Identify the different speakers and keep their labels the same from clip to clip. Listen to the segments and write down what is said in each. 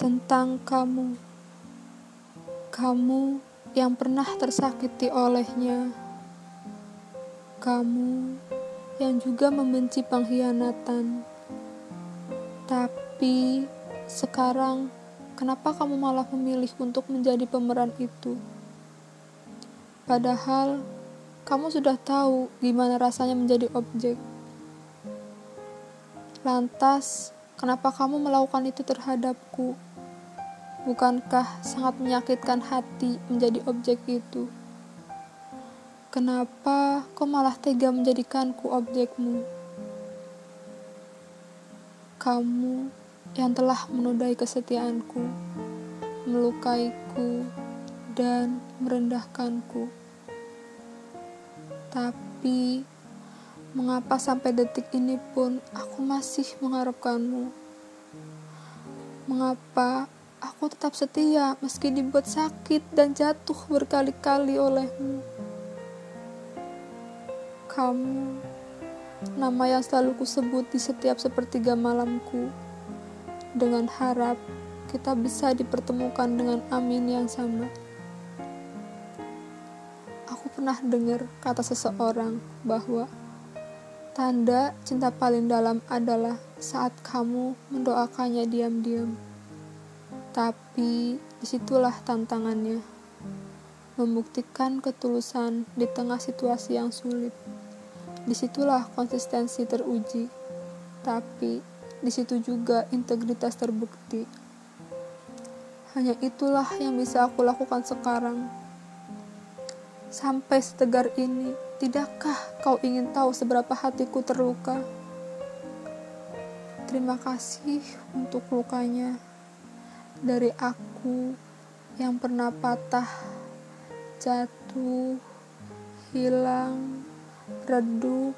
Speaker 1: tentang kamu. Kamu yang pernah tersakiti olehnya. Kamu yang juga membenci pengkhianatan. Tapi sekarang, kenapa kamu malah memilih untuk menjadi pemeran itu? Padahal kamu sudah tahu gimana rasanya menjadi objek. Lantas, kenapa kamu melakukan itu terhadapku? Bukankah sangat menyakitkan hati menjadi objek itu? Kenapa kau malah tega menjadikanku objekmu? Kamu yang telah menodai kesetiaanku, melukaiku, dan merendahkanku. Tapi Mengapa sampai detik ini pun aku masih mengharapkanmu? Mengapa aku tetap setia meski dibuat sakit dan jatuh berkali-kali olehmu? Kamu, nama yang selalu kusebut di setiap sepertiga malamku, dengan harap kita bisa dipertemukan dengan amin yang sama. Aku pernah dengar kata seseorang bahwa Tanda cinta paling dalam adalah saat kamu mendoakannya diam-diam. Tapi di situlah tantangannya. Membuktikan ketulusan di tengah situasi yang sulit. Di situlah konsistensi teruji. Tapi di situ juga integritas terbukti. Hanya itulah yang bisa aku lakukan sekarang. Sampai setegar ini, Tidakkah kau ingin tahu seberapa hatiku terluka? Terima kasih untuk lukanya dari aku yang pernah patah, jatuh, hilang, redup,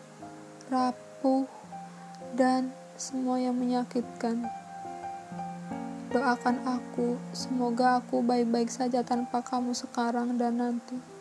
Speaker 1: rapuh, dan semua yang menyakitkan. Doakan aku, semoga aku baik-baik saja tanpa kamu sekarang dan nanti.